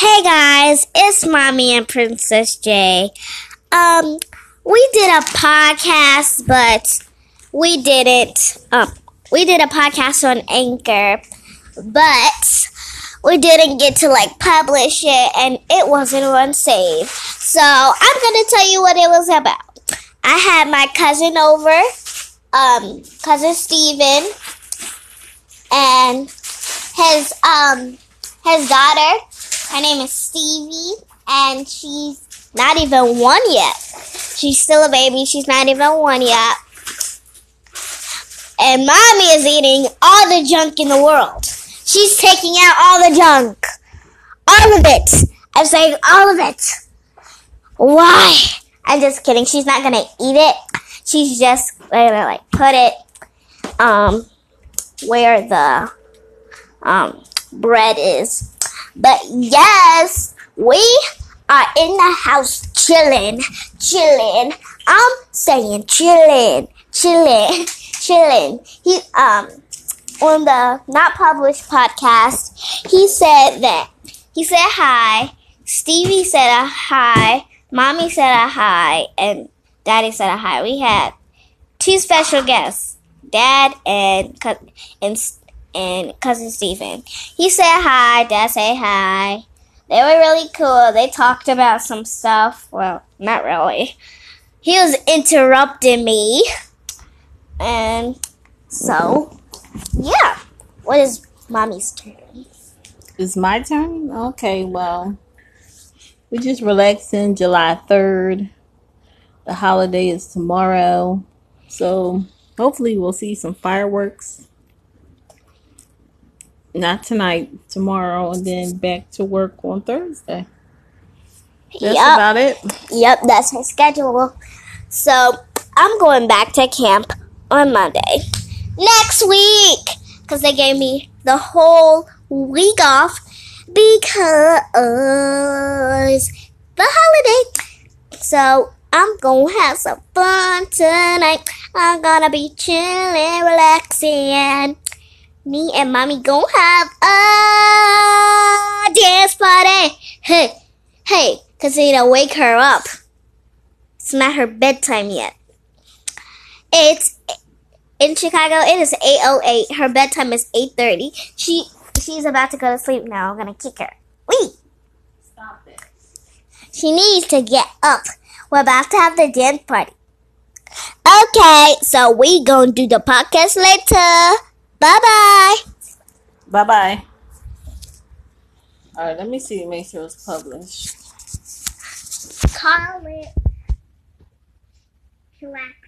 Hey guys, it's Mommy and Princess J. Um, we did a podcast, but we didn't. Um, we did a podcast on Anchor, but we didn't get to like publish it, and it wasn't on save. So I'm gonna tell you what it was about. I had my cousin over, um, cousin Steven, and his um his daughter. Her name is Stevie, and she's not even one yet. She's still a baby. She's not even one yet. And mommy is eating all the junk in the world. She's taking out all the junk. All of it. I'm saying all of it. Why? I'm just kidding. She's not gonna eat it. She's just gonna like put it um where the um bread is. But yes, we are in the house chilling, chilling. I'm saying chilling, chilling, chilling. He um on the not published podcast, he said that he said hi. Stevie said a hi. Mommy said a hi, and Daddy said a hi. We had two special guests, Dad and and and cousin Stephen. He said hi, Dad said hi. They were really cool. They talked about some stuff. Well, not really. He was interrupting me. And so, yeah. What is mommy's turn? It's my turn? Okay, well, we're just relaxing July 3rd. The holiday is tomorrow. So, hopefully, we'll see some fireworks not tonight, tomorrow, and then back to work on Thursday. That's yep. about it. Yep, that's my schedule. So I'm going back to camp on Monday next week because they gave me the whole week off because the holiday. So I'm gonna have some fun tonight. I'm gonna be chilling, relaxing me and mommy gonna have a dance party. Hey, hey, cause need to wake her up. It's not her bedtime yet. It's in Chicago. It is eight oh eight. Her bedtime is eight thirty. She she's about to go to sleep now. I'm gonna kick her. Wait. Stop it. She needs to get up. We're about to have the dance party. Okay, so we gonna do the podcast later. Bye bye. Bye bye. All right, let me see. Make sure it's published. Call it.